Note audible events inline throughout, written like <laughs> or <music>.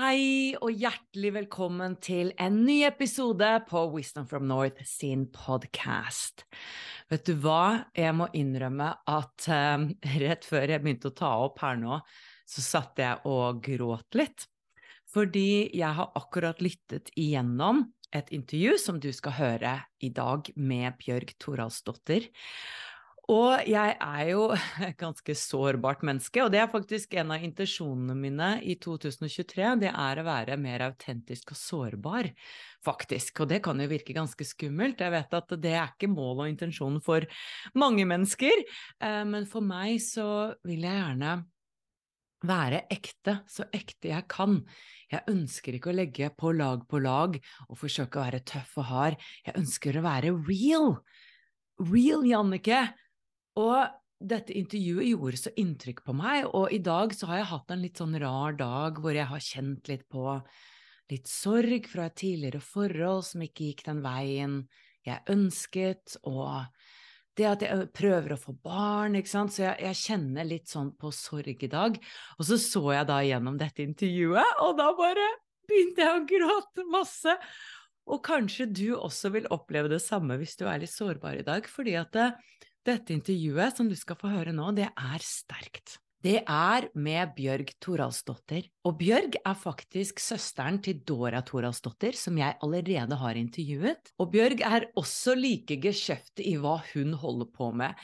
Hei og hjertelig velkommen til en ny episode på Wisdom from North sin podcast. Vet du hva, jeg må innrømme at um, rett før jeg begynte å ta opp her nå, så satt jeg og gråt litt. Fordi jeg har akkurat lyttet igjennom et intervju som du skal høre i dag med Bjørg Toralsdottir. Og jeg er jo et <laughs> ganske sårbart menneske, og det er faktisk en av intensjonene mine i 2023. Det er å være mer autentisk og sårbar, faktisk. Og det kan jo virke ganske skummelt. Jeg vet at det er ikke mål og intensjonen for mange mennesker, eh, men for meg så vil jeg gjerne være ekte, så ekte jeg kan. Jeg ønsker ikke å legge på lag på lag og forsøke å være tøff og hard. Jeg ønsker å være real. Real, Jannicke. Og dette intervjuet gjorde så inntrykk på meg, og i dag så har jeg hatt en litt sånn rar dag hvor jeg har kjent litt på litt sorg fra et tidligere forhold som ikke gikk den veien jeg ønsket, og det at jeg prøver å få barn, ikke sant, så jeg, jeg kjenner litt sånn på sorg i dag. Og så så jeg da gjennom dette intervjuet, og da bare begynte jeg å gråte masse. Og kanskje du også vil oppleve det samme hvis du er litt sårbar i dag, fordi at det, dette intervjuet som du skal få høre nå, det er sterkt. Det er med Bjørg Toralsdottir. Og Bjørg er faktisk søsteren til Dora Toralsdottir, som jeg allerede har intervjuet. Og Bjørg er også like geskjeftig i hva hun holder på med.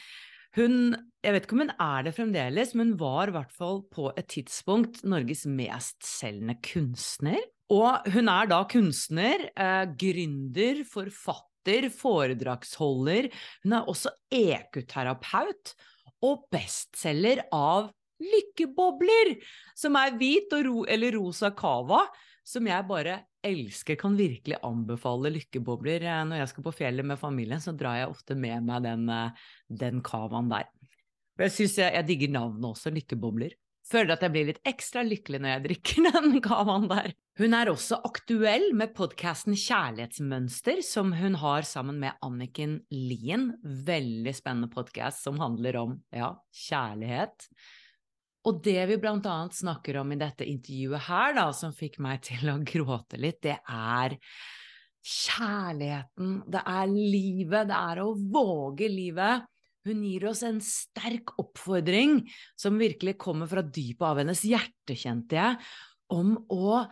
Hun, jeg vet ikke om hun er det fremdeles, men var i hvert fall på et tidspunkt Norges mest selgende kunstner. Og hun er da kunstner, eh, gründer, forfatter, foredragsholder. Hun er også EQ-terapeut og bestselger av Lykkebobler, som er hvit ro eller rosa cava, som jeg bare elsker. Kan virkelig anbefale lykkebobler. Eh, når jeg skal på fjellet med familien, så drar jeg ofte med meg den, eh, den cavaen der. Jeg jeg, jeg digger navnet også, lykkebobler. Føler at jeg blir litt ekstra lykkelig når jeg drikker <laughs> den cavaen der. Hun er også aktuell med podkasten Kjærlighetsmønster, som hun har sammen med Anniken Lien. Veldig spennende podkast som handler om ja, kjærlighet. Og det vi blant annet snakker om i dette intervjuet her, da, som fikk meg til å gråte litt, det er kjærligheten, det er livet, det er å våge livet. Hun gir oss en sterk oppfordring som virkelig kommer fra dypet av hennes hjerte, kjente jeg, om å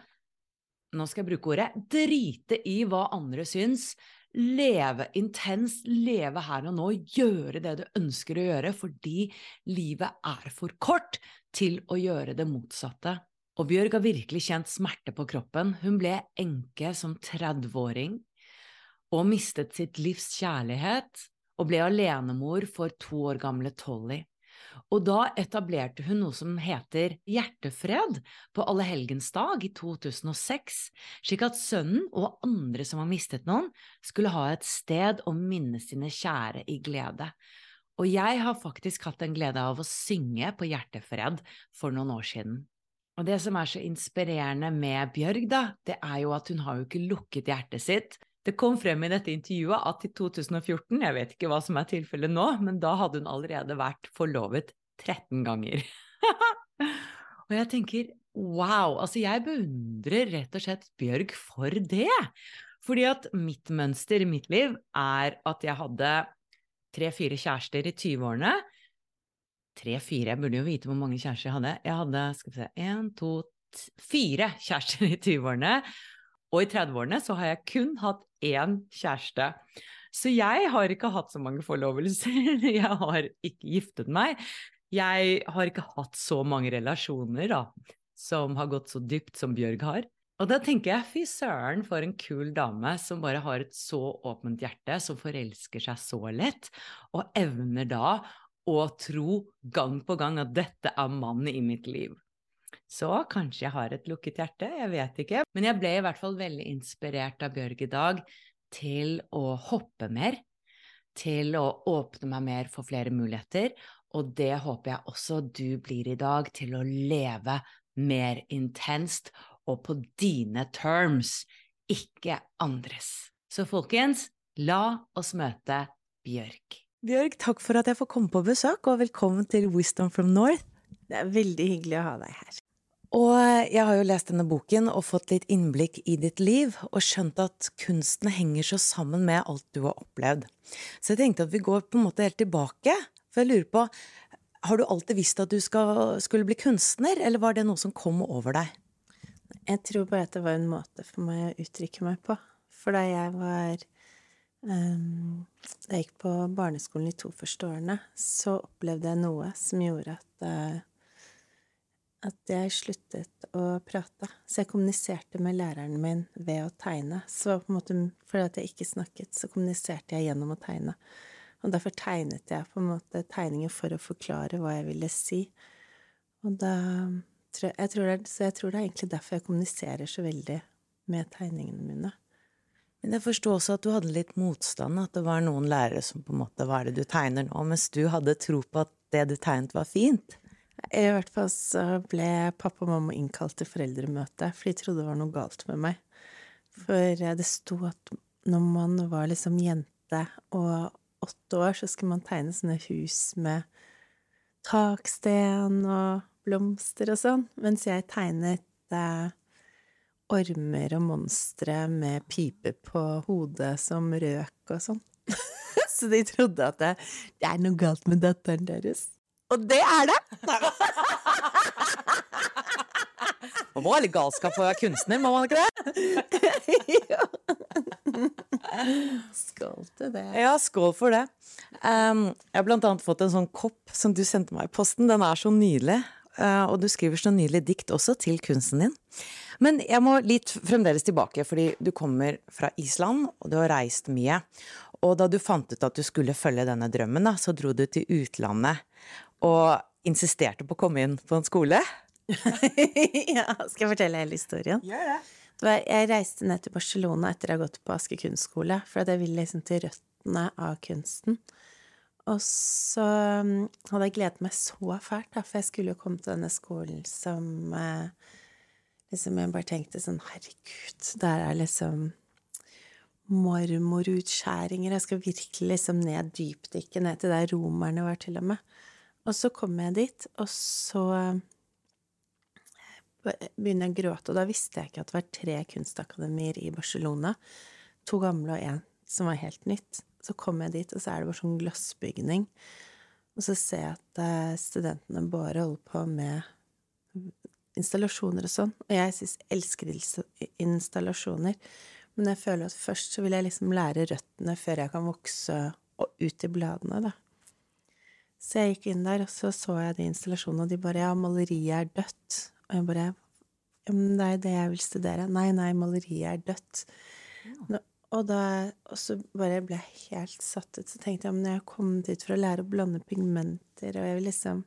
nå skal jeg bruke ordet drite i hva andre syns, leve intenst, leve her og nå, gjøre det du ønsker å gjøre, fordi livet er for kort til å gjøre det motsatte. Og Bjørg har virkelig kjent smerte på kroppen. Hun ble enke som 30-åring. og mistet sitt livs kjærlighet og ble alenemor for to år gamle Tolly. Og da etablerte hun noe som heter Hjertefred på Allehelgensdag i 2006, slik at sønnen og andre som har mistet noen, skulle ha et sted å minne sine kjære i glede. Og jeg har faktisk hatt en glede av å synge på Hjertefred for noen år siden. Og det som er så inspirerende med Bjørg, da, det er jo at hun har jo ikke lukket hjertet sitt. Det kom frem i dette intervjuet at i 2014, jeg vet ikke hva som er tilfellet nå, men da hadde hun allerede vært forlovet 13 ganger. <laughs> og jeg tenker wow, altså jeg beundrer rett og slett Bjørg for det. Fordi at mitt mønster i mitt liv er at jeg hadde tre-fire kjærester i 20-årene. Tre-fire, jeg burde jo vite hvor mange kjærester jeg hadde. Jeg hadde skal vi se, én, to, fire kjærester i 20-årene. Og i 30-årene så har jeg kun hatt én kjæreste. Så jeg har ikke hatt så mange forlovelser. <laughs> Jeg har ikke giftet meg. Jeg har ikke hatt så mange relasjoner da, som har gått så dypt som Bjørg har. Og da tenker jeg fy søren for en kul dame som bare har et så åpent hjerte, som forelsker seg så lett, og evner da å tro gang på gang at dette er mannen i mitt liv. Så kanskje jeg har et lukket hjerte, jeg vet ikke. Men jeg ble i hvert fall veldig inspirert av Bjørg i dag til å hoppe mer, til å åpne meg mer for flere muligheter, og det håper jeg også du blir i dag, til å leve mer intenst og på dine terms, ikke andres. Så folkens, la oss møte Bjørg. Bjørg, takk for at jeg får komme på besøk, og velkommen til Wisdom from North. Det er veldig hyggelig å ha deg her. Og jeg har jo lest denne boken og fått litt innblikk i ditt liv, og skjønt at kunsten henger så sammen med alt du har opplevd. Så jeg tenkte at vi går på en måte helt tilbake, for jeg lurer på Har du alltid visst at du skal, skulle bli kunstner, eller var det noe som kom over deg? Jeg tror bare at det var en måte for meg å uttrykke meg på. For da jeg var um, Da jeg gikk på barneskolen i to første årene, så opplevde jeg noe som gjorde at uh, at jeg sluttet å prate. Så jeg kommuniserte med læreren min ved å tegne. Så på en måte, fordi jeg ikke snakket, så kommuniserte jeg gjennom å tegne. Og derfor tegnet jeg på en måte tegninger for å forklare hva jeg ville si. Og da jeg tror det, Så jeg tror det er egentlig derfor jeg kommuniserer så veldig med tegningene mine. Men jeg forsto også at du hadde litt motstand, at det var noen lærere som på en måte Hva er det du tegner nå? Mens du hadde tro på at det du tegnet, var fint. I hvert fall så ble pappa og mamma innkalt til foreldremøte, for de trodde det var noe galt med meg. For det sto at når man var liksom jente og åtte år, så skulle man tegne sånne hus med taksten og blomster og sånn, mens jeg tegnet eh, ormer og monstre med pipe på hodet som røk og sånn. <laughs> så de trodde at det, det er noe galt med datteren deres. Og det er det! <laughs> Man må ha litt galskap for å være kunstner, må man ikke det? <laughs> skål til det. Ja, skål for det. Um, jeg har blant annet fått en sånn kopp som du sendte meg i posten. Den er så nydelig. Uh, og du skriver så nydelig dikt også til kunsten din. Men jeg må litt fremdeles tilbake, fordi du kommer fra Island, og du har reist mye. Og da du fant ut at du skulle følge denne drømmen, da, så dro du til utlandet og insisterte på å komme inn på en skole. <laughs> ja, skal jeg fortelle hele historien? Gjør det. Jeg reiste ned til Barcelona etter å ha gått på Aske kunstskole, for jeg ville liksom til røttene av kunsten. Og så um, hadde jeg gledet meg så fælt, da, for jeg skulle jo komme til denne skolen som eh, liksom Jeg bare tenkte sånn Herregud, der er liksom marmorutskjæringer. Jeg skal virkelig liksom ned dypdykket, ned til der romerne var, til og med. Og så kommer jeg dit, og så eh, begynner jeg å gråte, og da visste jeg ikke at det var tre kunstakademier i Barcelona. To gamle og én som var helt nytt. Så kommer jeg dit, og så er det bare sånn glassbygning. Og så ser jeg at eh, studentene bare holder på med installasjoner og sånn. Og jeg synes, elsker installasjoner. Men jeg føler at først så vil jeg liksom lære røttene før jeg kan vokse og ut i bladene, da. Så jeg gikk inn der, og så så jeg de installasjonene, og de bare Ja, maleriet er dødt. Og jeg bare Ja, men det er det jeg vil studere. Nei, nei, maleriet er dødt. Ja. Og, da, og så bare ble jeg helt satt ut. Så tenkte jeg men jeg har kommet hit for å lære å blande pigmenter, og jeg vil liksom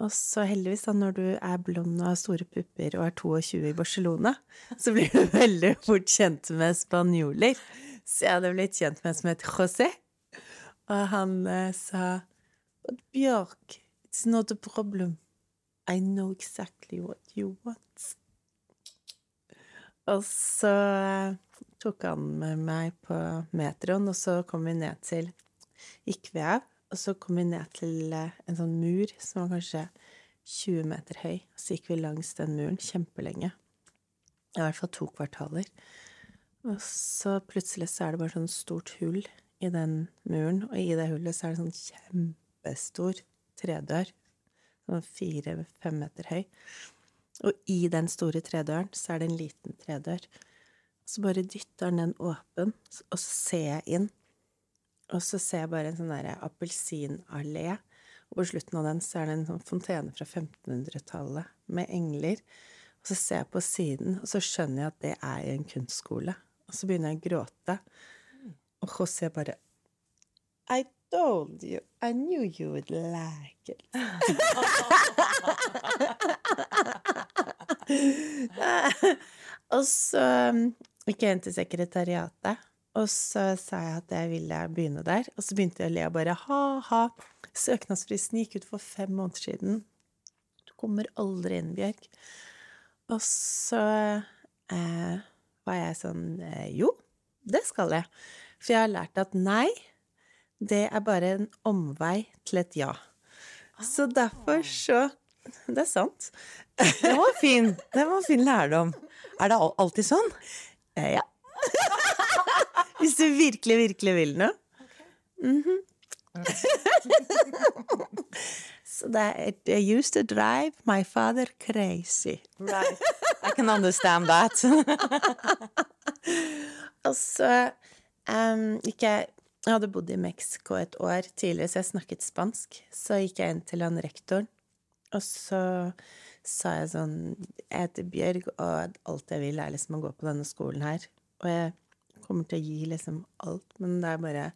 Og så heldigvis, da, når du er blond og har store pupper og er 22 i Barcelona, så blir du <laughs> veldig fort kjent med spanjoler. Så jeg hadde blitt kjent med en som het José. Og han eh, sa But Bjørk, it's not a problem. I know exactly what you want. Og så eh, tok han med meg på metroen, og så kom vi ned til Gikk vi av, og så kom vi ned til eh, en sånn mur som var kanskje 20 meter høy. Og så gikk vi langs den muren kjempelenge. I hvert fall to kvartaler. Og så plutselig så er det bare sånn stort hull i den muren, og i det hullet så er det sånn kjempestor tredør. Sånn fire-fem meter høy. Og i den store tredøren så er det en liten tredør. Så bare dytter den den åpen, og så ser jeg inn. Og så ser jeg bare en sånn derre appelsinallé. Og på slutten av den så er det en sånn fontene fra 1500-tallet med engler. Og så ser jeg på siden, og så skjønner jeg at det er en kunstskole. Og så begynner jeg å gråte. Og José bare I told you. I knew you would like it. <laughs> og så um, gikk jeg inn til sekretariatet, og så sa jeg at jeg ville begynne der. Og så begynte jeg å le og bare ha-ha. Søknadsfristen gikk ut for fem måneder siden. Du kommer aldri inn, Bjørk. Og så eh, var jeg sånn eh, Jo, det skal jeg. For jeg har lært at nei, det er bare en omvei til et ja. Så derfor så Det er sant. Det var fin. Det var fin lærdom. Er det alltid sånn? Eh, ja. <laughs> Hvis du virkelig, virkelig vil noe. Mhm. <laughs> Så det er I used to drive my father crazy. Right. <laughs> I can understand that. Og så em, gikk jeg hadde bodd i Mexico et år tidligere, så jeg snakket spansk. Så gikk jeg inn til han rektoren, og så sa jeg sånn Jeg heter Bjørg, og alt jeg vil, er liksom å gå på denne skolen her. Og jeg kommer til å gi liksom alt, men det er bare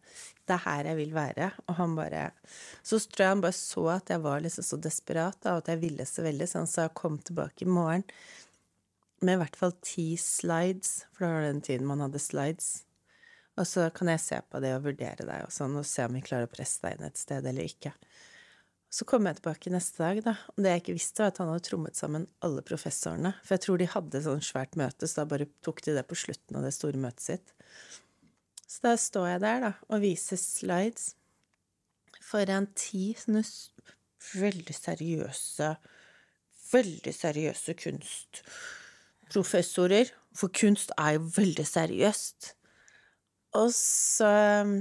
Det er her jeg vil være. Og han bare Så tror jeg han bare så at jeg var liksom så desperat, da, og at jeg ville så veldig, så han sa kom tilbake i morgen med i hvert fall ti slides, for det var den tiden man hadde slides. Og så kan jeg se på det og vurdere deg og sånn, og se om vi klarer å presse deg inn et sted eller ikke. Så kom jeg tilbake neste dag, da, og det jeg ikke visste, var at han hadde trommet sammen alle professorene. For jeg tror de hadde sånn svært møte, så da bare tok de det på slutten av det store møtet sitt. Så da står jeg der, da, og viser slides foran ti sånne veldig seriøse Veldig seriøse kunstprofessorer. For kunst er jo veldig seriøst. Og så um,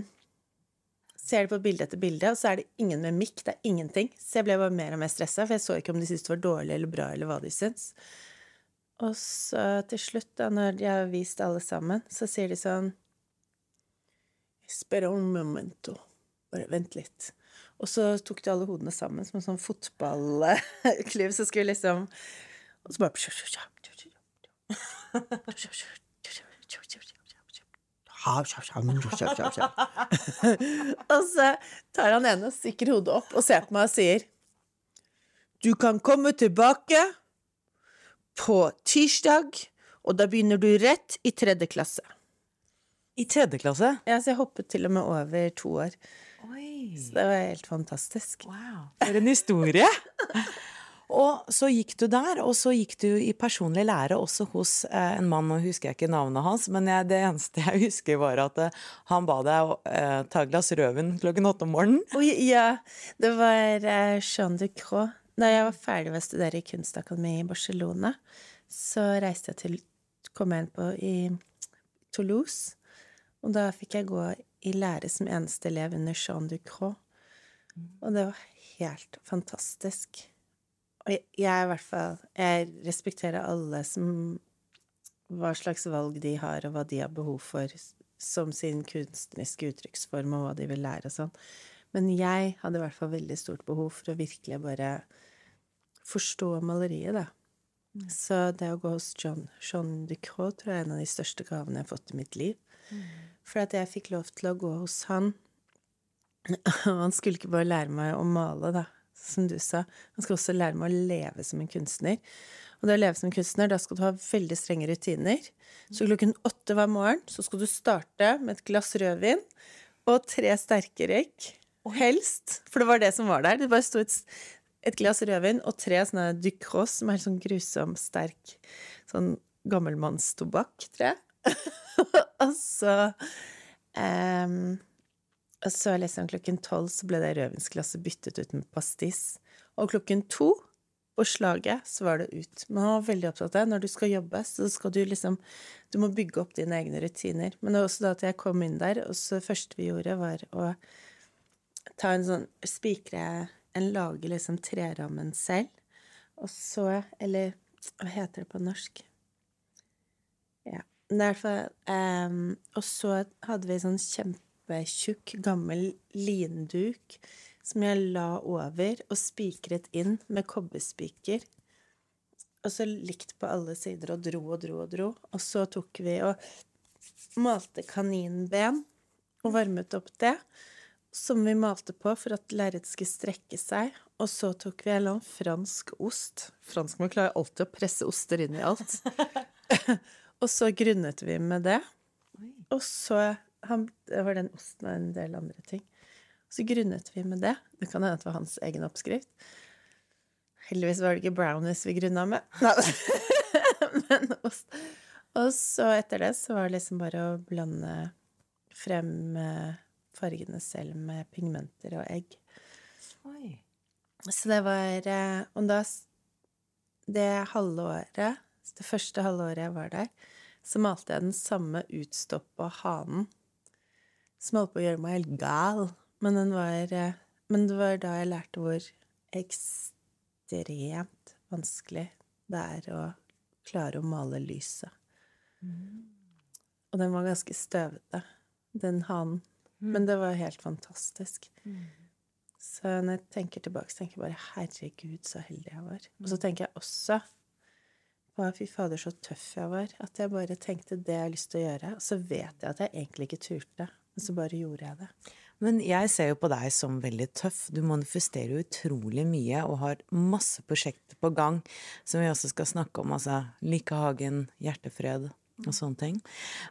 ser de på bilde etter bilde, og så er det ingen med mikk, det er ingenting. Så jeg ble bare mer og mer stressa, for jeg så ikke om de syntes det var dårlig eller bra, eller hva de syntes. Og så til slutt, da, når de har vist alle sammen, så sier de sånn Spera un momento. Bare vent litt. Og så tok de alle hodene sammen som en sånn fotballklubb, så skulle liksom Og så bare <laughs> Og så tar han ene og stikker hodet opp og ser på meg og sier Du kan komme tilbake på tirsdag, og da begynner du rett i tredje klasse. I tredje klasse? Ja, så jeg hoppet til og med over to år. Oi. Så det var helt fantastisk. Wow. For en historie! <laughs> Og så gikk du der, og så gikk du i personlig lære også hos eh, en mann, nå husker jeg ikke navnet hans, men jeg, det eneste jeg <laughs> husker var at eh, han ba deg eh, ta glass rødvin klokken åtte om morgenen. Oi, ja, det var eh, Jean de Croix. Da jeg var ferdig med å studere i Kunstakademiet i Barcelona, så reiste jeg til Kom jeg inn på i Toulouse. Og da fikk jeg gå i lære som eneste elev under Jean de Croix. Og det var helt fantastisk. Og jeg, jeg i hvert fall Jeg respekterer alle som Hva slags valg de har, og hva de har behov for som sin kunstneriske uttrykksform, og hva de vil lære og sånn. Men jeg hadde i hvert fall veldig stort behov for å virkelig bare forstå maleriet, da. Så det å gå hos John, John Ducrot tror jeg er en av de største gavene jeg har fått i mitt liv. For at jeg fikk lov til å gå hos han. Og han skulle ikke bare lære meg å male, da, som du sa. Man skal også lære meg å leve som en kunstner. Og det å leve som kunstner, da skal du ha veldig strenge rutiner. Så klokken åtte hver morgen så skal du starte med et glass rødvin og tre sterke røyk. Helst. For det var det som var der. Det bare sto et, et glass rødvin og tre sånne Ducros, som er sånn grusom sterk sånn gammelmannstobakk, tror jeg. <laughs> og så um, Og så liksom klokken tolv så ble det rødvinsglasset byttet ut med pastis. Og klokken to på slaget så var det ut. Men han var veldig opptatt av det. Når du skal jobbe, så skal du liksom Du må bygge opp dine egne rutiner. Men det var også da at jeg kom inn der, og så det første vi gjorde, var å ta en sånn Spikre en lage liksom trerammen selv. Og så Eller hva heter det på norsk? Ja. Derfor um, Og så hadde vi sånn kjempetjukk, gammel linduk som jeg la over og spikret inn med kobberspiker. Og så likt på alle sider og dro og dro og dro. Og så tok vi og malte kaninben og varmet opp det. Som vi malte på for at lerretet skulle strekke seg. Og så tok vi en eller annen fransk ost. Franskmenn klarer alltid å presse oster inn i alt. <laughs> <laughs> og så grunnet vi med det. Og så Det var den osten og en del andre ting. Så grunnet vi med det. Det kan hende det var hans egen oppskrift. Heldigvis var det ikke brownies vi grunna med. <laughs> Men ost. Og så etter det så var det liksom bare å blande frem fargene selv med pigmenter og egg. Oi. Så det var Og da Det halve året, det første halve året jeg var der, så malte jeg den samme utstoppa hanen som holdt på å gjøre meg helt gal. Men, den var, men det var da jeg lærte hvor ekstremt vanskelig det er å klare å male lyset. Mm. Og den var ganske støvete, den hanen. Mm. Men det var helt fantastisk. Mm. Så når jeg tenker tilbake, så tenker jeg bare herregud, så heldig jeg var. Og så tenker jeg også på fy fader, så tøff jeg var. At jeg bare tenkte det jeg har lyst til å gjøre. Og så vet jeg at jeg egentlig ikke turte, men så bare gjorde jeg det. Men jeg ser jo på deg som veldig tøff. Du manifesterer jo utrolig mye og har masse prosjekter på gang som vi også skal snakke om. Altså Lykke Hjertefred og sånne ting.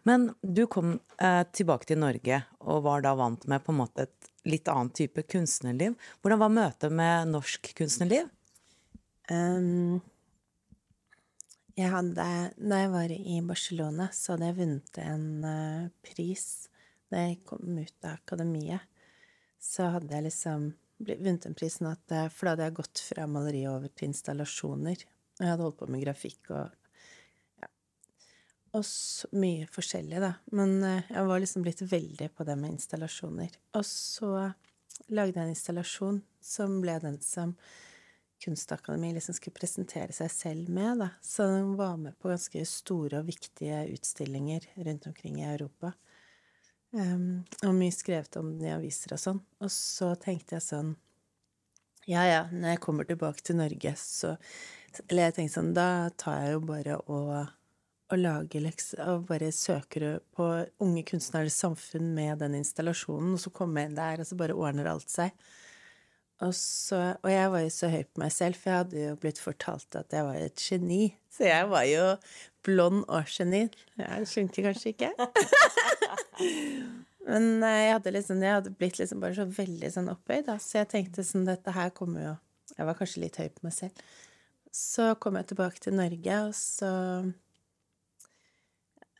Men du kom eh, tilbake til Norge og var da vant med på en måte et litt annen type kunstnerliv. Hvordan var møtet med norsk kunstnerliv? Um, jeg hadde Da jeg var i Barcelona, så hadde jeg vunnet en uh, pris da jeg kom ut av akademiet, så hadde jeg liksom vunnet den prisen at eh, For da hadde jeg gått fra maleri over til installasjoner. Og jeg hadde holdt på med grafikk og ja. Og så, mye forskjellig, da. Men eh, jeg var liksom blitt veldig på det med installasjoner. Og så lagde jeg en installasjon som ble den som Kunstakademiet liksom skulle presentere seg selv med, da. Så den var med på ganske store og viktige utstillinger rundt omkring i Europa. Um, og mye skrevet om den i aviser og sånn. Og så tenkte jeg sånn Ja, ja, når jeg kommer tilbake til Norge, så Eller jeg tenkte sånn Da tar jeg jo bare og, og lager lekser Og bare søker på Unge kunstneres samfunn med den installasjonen, og så kommer jeg inn der, og så bare ordner alt seg. Og, så, og jeg var jo så høy på meg selv, for jeg hadde jo blitt fortalt at jeg var et geni. Så jeg var jo blond og geni. Jeg skjønte kanskje ikke. <laughs> Men eh, jeg hadde, liksom, jeg hadde blitt liksom bare så veldig sånn opphøyd. Så jeg tenkte sånn Dette her kommer jo Jeg var kanskje litt høy på meg selv. Så kom jeg tilbake til Norge, og så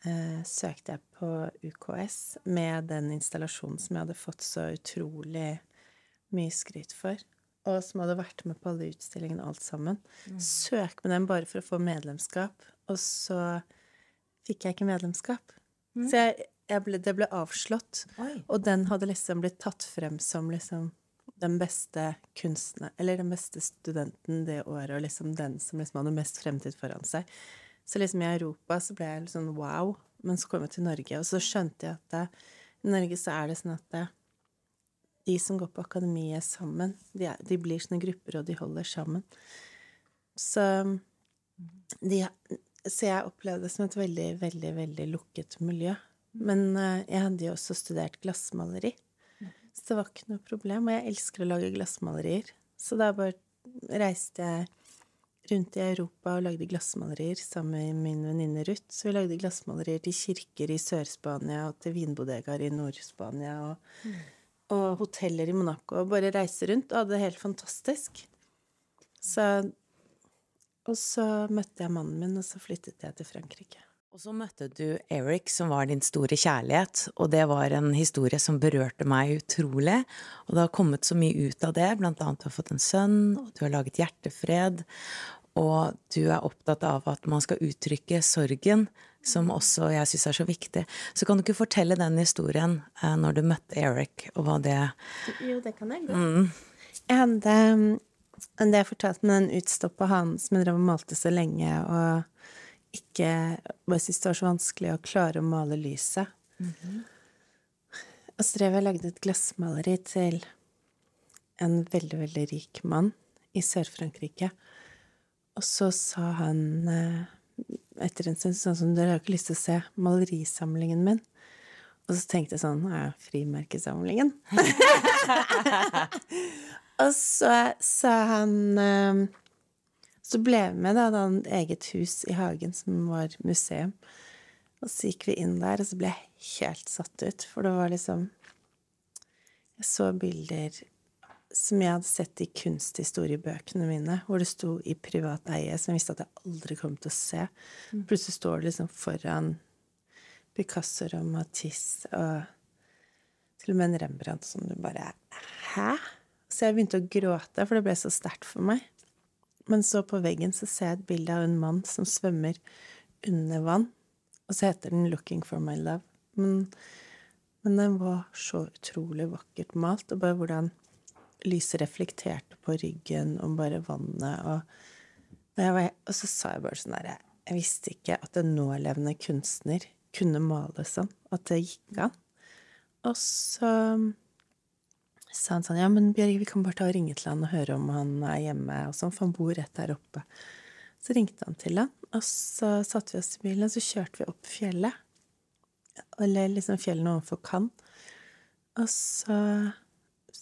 eh, søkte jeg på UKS med den installasjonen som jeg hadde fått så utrolig mye skryt for. Og som hadde vært med på alle utstillingene alt sammen. Mm. Søk med dem bare for å få medlemskap. Og så fikk jeg ikke medlemskap. Mm. Så jeg, ble, det ble avslått. Oi. Og den hadde liksom blitt tatt frem som liksom den beste kunstneren Eller den beste studenten det året, og liksom den som liksom hadde mest fremtid foran seg. Så liksom i Europa så ble jeg litt sånn wow. Men så kom jeg til Norge, og så skjønte jeg at det, i Norge så er det sånn at det, de som går på akademiet sammen, de, er, de, blir sånne grupper, og de holder sammen. Så, de, så jeg opplevde det som et veldig, veldig, veldig lukket miljø. Men eh, jeg hadde jo også studert glassmaleri, så det var ikke noe problem. Og jeg elsker å lage glassmalerier. Så da bare reiste jeg rundt i Europa og lagde glassmalerier sammen med min venninne Ruth. Så vi lagde glassmalerier til kirker i Sør-Spania og til vinbodegaer i Nord-Spania og, og, hoteller i Monaco. Og bare reise rundt og hadde det helt fantastisk. Så Og så møtte jeg mannen min, og så flyttet jeg til Frankrike. Og så møtte du Eric, som var din store kjærlighet, og det var en historie som berørte meg utrolig. Og det har kommet så mye ut av det, blant annet du har fått en sønn, og du har laget Hjertefred, og du er opptatt av at man skal uttrykke sorgen, som også jeg syns er så viktig. Så kan du ikke fortelle den historien eh, når du møtte Eric, og hva det Jo, det kan jeg godt. Mm. Jeg hadde Det jeg fortalte med den utstoppa hanen som jeg drev og malte så lenge, og ikke Bare syntes det var så vanskelig å klare å male lyset. Mm -hmm. Og så drev jeg og lagde et glassmaleri til en veldig, veldig rik mann i Sør-Frankrike. Og så sa han eh, etter en stund sånn som dere har ikke lyst til å se malerisamlingen min. Og så tenkte jeg sånn Ja, frimerkesamlingen. <laughs> og så sa han eh, så ble vi med, da. Det hadde et eget hus i hagen som var museum. Og så gikk vi inn der, og så ble jeg helt satt ut, for det var liksom Jeg så bilder som jeg hadde sett i kunsthistoriebøkene mine, hvor det sto i privat eie, som jeg visste at jeg aldri kom til å se. Mm. Plutselig står det liksom foran Picasso og Matisse og til og med en Rembrandt som du bare Hæ? Så jeg begynte å gråte, for det ble så sterkt for meg. Men så på veggen så ser jeg et bilde av en mann som svømmer under vann, og så heter den 'Looking for my love'. Men, men den var så utrolig vakkert malt, og bare hvordan lyset reflekterte på ryggen og bare vannet og var, og så sa jeg bare sånn derre Jeg visste ikke at en nålevende kunstner kunne male sånn. At det gikk an. Og så sa han sånn Ja, men Bjørg, vi kan bare ta og ringe til han og høre om han er hjemme, og sånn, for han bor rett der oppe. Så ringte han til han, og så satte vi oss i bilen, og så kjørte vi opp fjellet. Eller liksom fjellet overfor Cannes. Og så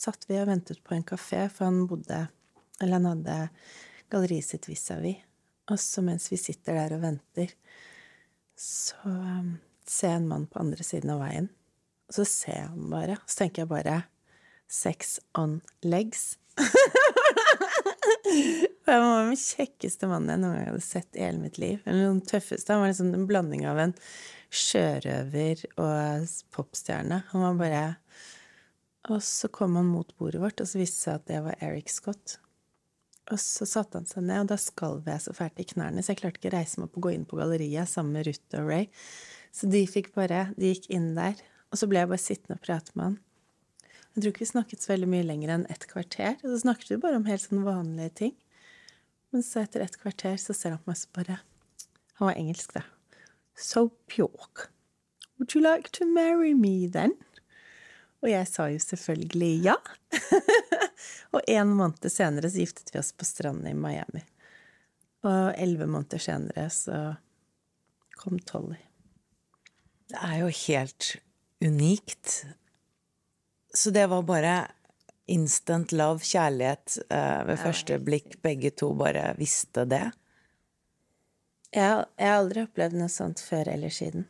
satt vi og ventet på en kafé, for han bodde Eller han hadde galleriet sitt vis-à-vis. Og så mens vi sitter der og venter, så um, ser jeg en mann på andre siden av veien. Og så ser jeg ham bare. Så tenker jeg bare Sex on legs. <laughs> Han var den kjekkeste mannen jeg noen gang hadde sett i hele mitt liv. Eller den tøffeste. Han var liksom en blanding av en sjørøver og popstjerne. Han var bare Og så kom han mot bordet vårt, og så viste det seg at det var Eric Scott. Og så satte han seg ned, og da skalv jeg så fælt i knærne, så jeg klarte ikke å reise meg opp og gå inn på galleriet sammen med Ruth og Ray. Så de fikk bare De gikk inn der. Og så ble jeg bare sittende og prate med han. Jeg tror ikke vi snakket så veldig mye lenger enn et kvarter. Og så snakket vi bare om helt sånn vanlige ting. Men så etter et kvarter så ser han på meg så bare Han var engelsk, da. So pjåk. Would you like to marry me then? Og jeg sa jo selvfølgelig ja. <laughs> og en måned senere så giftet vi oss på stranden i Miami. Og elleve måneder senere så kom Tolly. Det er jo helt unikt så det var bare instant love, kjærlighet uh, ved første blikk. Begge to bare visste det. Jeg, jeg, har aldri opplevd noe sånt før eller siden.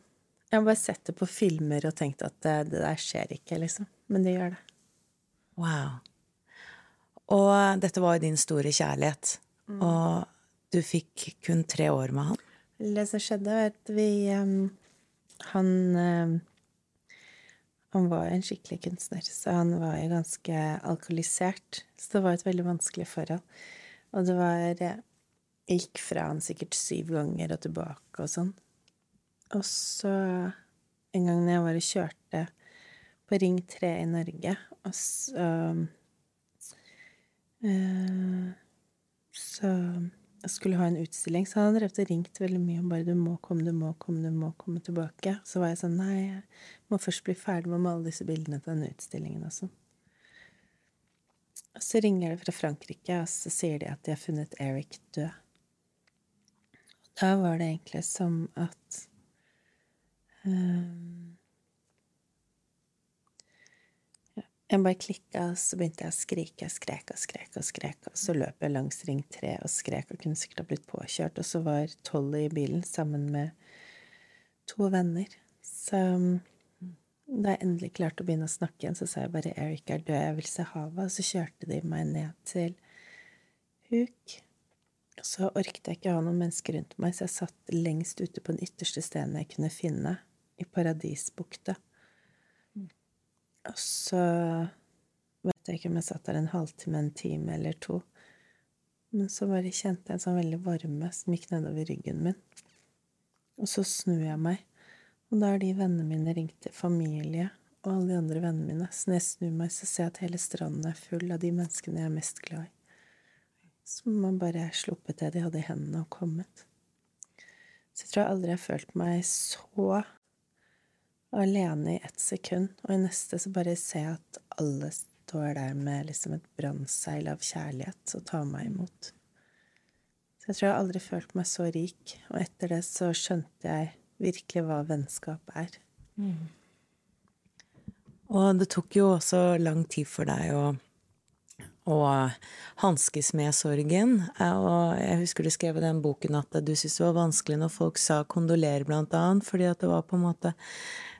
Jeg har bare sett det på filmer og tenkt at det, det der skjer ikke, liksom. Men det gjør det. Wow. Og dette var jo din store kjærlighet. Mm. Og du fikk kun tre år med han. Det som skjedde, var at vi um, Han um, han var en skikkelig kunstner, så han var jo ganske alkoholisert. Så det var et veldig vanskelig forhold. Og det var Jeg gikk fra han sikkert syv ganger og tilbake og sånn. Og så en gang når jeg var og kjørte på Ring 3 i Norge, og så øh, Så jeg skulle ha en utstilling, så han hadde ringt veldig mye om bare 'du må komme, du må komme, du må komme tilbake'. Så var jeg sånn 'nei, jeg må først bli ferdig med å male disse bildene til denne utstillingen', og. Og så ringer det fra Frankrike, og så sier de at de har funnet Eric død. Da var det egentlig som at Ehm, jeg bare klikka, så begynte jeg å skrike. Jeg skrek og skrek og skrek. Og så løp jeg langs Ring 3 og skrek og kunne sikkert ha blitt påkjørt. Og så var Tolly i bilen sammen med to venner. Så mm, da jeg endelig klarte å begynne å snakke igjen, så sa jeg bare 'Eric er død, jeg vil se havet', og så kjørte de meg ned til Huk. Og så orket jeg ikke å ha noen mennesker rundt meg, så jeg satt lengst ute på den ytterste stenen jeg kunne finne i Paradisbukta. Og så vet jeg ikke om jeg satt der en halvtime, en time eller to. Men så bare kjente jeg en sånn veldig varme som gikk nedover ryggen min. Og så snur jeg meg, og da har de vennene mine ringt til familie og alle de andre vennene mine. Så når jeg snur meg, så ser jeg at hele stranden er full av de menneskene jeg er mest glad i. Som man bare sluppet det de hadde i hendene, og kommet. Så jeg tror jeg aldri har følt meg så alene i ett sekund, og i neste så bare ser jeg at alle står der med liksom et brannseil av kjærlighet og tar meg imot. Så jeg tror jeg aldri følt meg så rik, og etter det så skjønte jeg virkelig hva vennskap er. Mm. Og det tok jo også lang tid for deg å og hanskes med sorgen. Og jeg husker du skrev i den boken at du syntes det var vanskelig når folk sa kondoler, blant annet, fordi at det var på en måte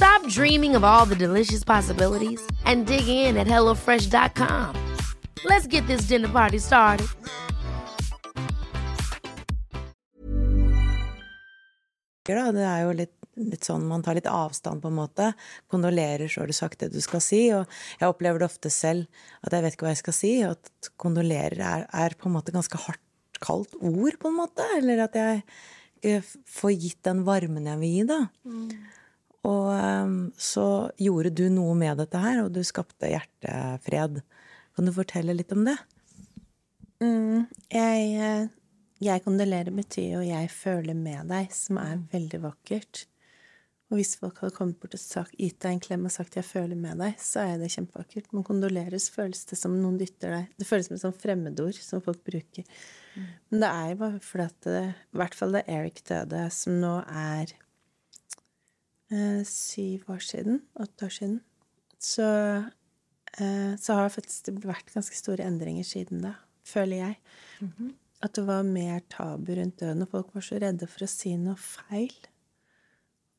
Stop dreaming of all the delicious possibilities and dig in at HelloFresh.com. Let's get this dinner party started. Det er jo litt, litt, sånn man tar litt avstand, på en måte. Kondolerer, så har du sagt det du skal si. Og jeg opplever det ofte selv, at jeg vet ikke hva jeg skal si. Og at kondolerer er, er, på en måte ganske hardt, kaldt ord, på en måte. Eller at jeg ikke får gitt den varmen jeg vil gi, da. Mm. Og um, så gjorde du noe med dette her, og du skapte hjertefred. Kan du fortelle litt om det? Mm, jeg eh, jeg kondolerer betyr jo 'jeg føler med deg', som er veldig vakkert. Og hvis folk hadde kommet bort og sagt, gitt deg en klem og sagt 'jeg føler med deg', så er det kjempevakkert. Men kondoleres føles det som noen dytter deg Det føles som et sånt fremmedord som folk bruker. Mm. Men det er jo bare fordi at det, I hvert fall da Eric døde, som nå er eh, syv år siden, åtte år siden, så, eh, så har faktisk vært ganske store endringer siden da, føler jeg. Mm -hmm at det var mer tabu rundt døden, og folk var så redde for å si noe feil.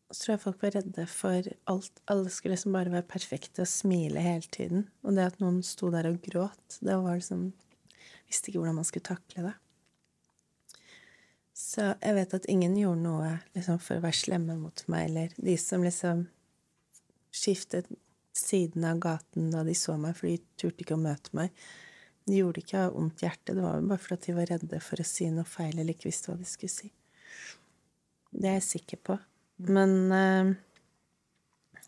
Og så tror jeg folk var redde for alt. Alle skulle liksom bare være perfekte og smile hele tiden. Og det at noen sto der og gråt, det var liksom Visste ikke hvordan man skulle takle det. Så jeg vet at ingen gjorde noe liksom, for å være slemme mot meg, eller de som liksom skiftet siden av gaten da de så meg, for de turte ikke å møte meg. De gjorde ikke av ondt hjerte, det var jo bare fordi de var redde for å si noe feil eller ikke visste hva de skulle si. Det er jeg sikker på. Men uh,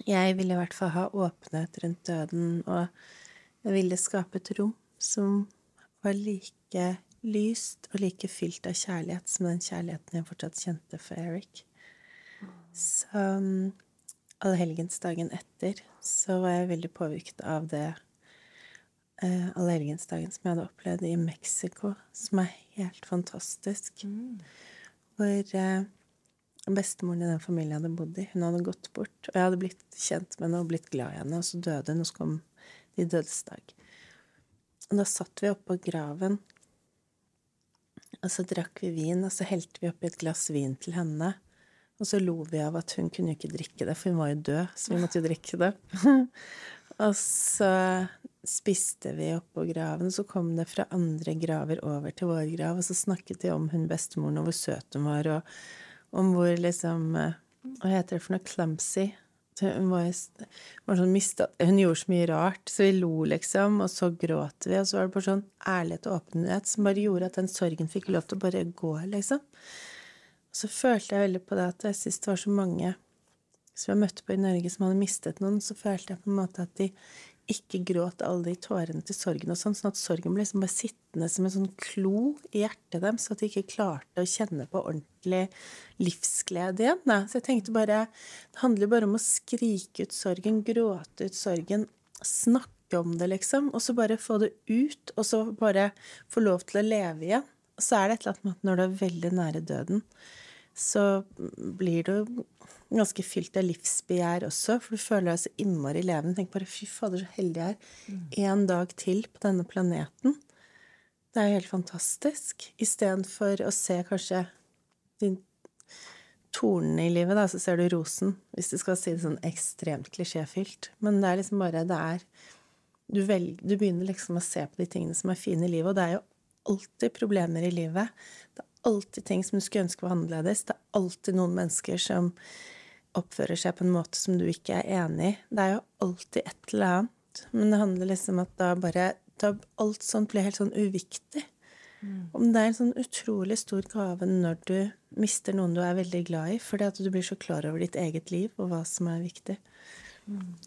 jeg ville i hvert fall ha åpenhet rundt døden, og jeg ville skape et rom som var like lyst og like fylt av kjærlighet som den kjærligheten jeg fortsatt kjente for Eric. Så um, allhelgensdagen etter så var jeg veldig påvirket av det uh, allhelgensdagen som jeg hadde opplevd i Mexico, som er helt fantastisk. Mm. Hvor uh, bestemoren i den familien hadde bodd i, hun hadde gått bort. Og jeg hadde blitt kjent med henne og blitt glad i henne, og så døde hun, og så kom de dødsdag. Og da satt vi oppå graven, og så drakk vi vin, og så helte vi oppi et glass vin til henne. Og så lo vi av at hun kunne jo ikke drikke det, for hun var jo død, så vi måtte jo drikke det. <laughs> og så spiste vi oppå graven, så kom det fra andre graver over til vår grav, og så snakket de om hun bestemoren og hvor søt hun var, og om hvor liksom eh, Hva heter det for noe? Clumsy. Hun var, var sånn mistet, Hun gjorde så mye rart, så vi lo, liksom, og så gråt vi, og så var det bare sånn ærlighet og åpenhet som bare gjorde at den sorgen fikk lov til å bare gå, liksom. Og så følte jeg veldig på det at jeg syns det var så mange som jeg møtte på i Norge som hadde mistet noen, så følte jeg på en måte at de ikke gråt alle de tårene til sorgen og sånn, sånn at sorgen ble liksom bare sittende som en sånn klo i hjertet dem, så at de ikke klarte å kjenne på ordentlig livsglede igjen. Da. Så jeg tenkte bare Det handler bare om å skrike ut sorgen, gråte ut sorgen, snakke om det, liksom, og så bare få det ut, og så bare få lov til å leve igjen. Så er det et eller annet med at når du er veldig nære døden, så blir du ganske fylt av livsbegjær også, for du føler deg så innmari levende. Tenk bare fy fader, så heldig jeg er. En dag til på denne planeten. Det er jo helt fantastisk. Istedenfor å se kanskje de tornene i livet, da, så ser du rosen. Hvis du skal si det sånn ekstremt klisjéfylt. Men det er liksom bare Det er du, velger, du begynner liksom å se på de tingene som er fine i livet, og det er jo alltid problemer i livet. Det er alltid ting som du skulle ønske var annerledes. Det er alltid noen mennesker som oppfører seg på en måte som du ikke er enig i. Det er jo alltid et eller annet. Men det handler liksom om at da bare da Alt sånt blir helt sånn uviktig. Om det er en sånn utrolig stor gave når du mister noen du er veldig glad i, fordi at du blir så klar over ditt eget liv og hva som er viktig.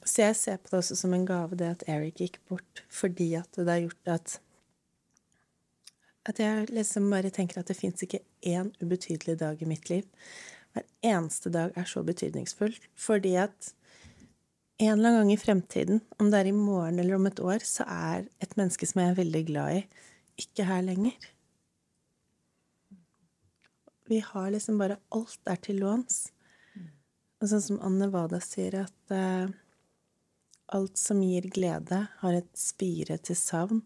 Så jeg ser på det også som en gave, det at Eric gikk bort, fordi at det har gjort at At jeg liksom bare tenker at det fins ikke én ubetydelig dag i mitt liv. Hver eneste dag er så betydningsfull, fordi at en eller annen gang i fremtiden, om det er i morgen eller om et år, så er et menneske som jeg er veldig glad i, ikke her lenger. Vi har liksom bare Alt er til låns. Og sånn som Anne Wada sier, at uh, alt som gir glede, har et spire til savn.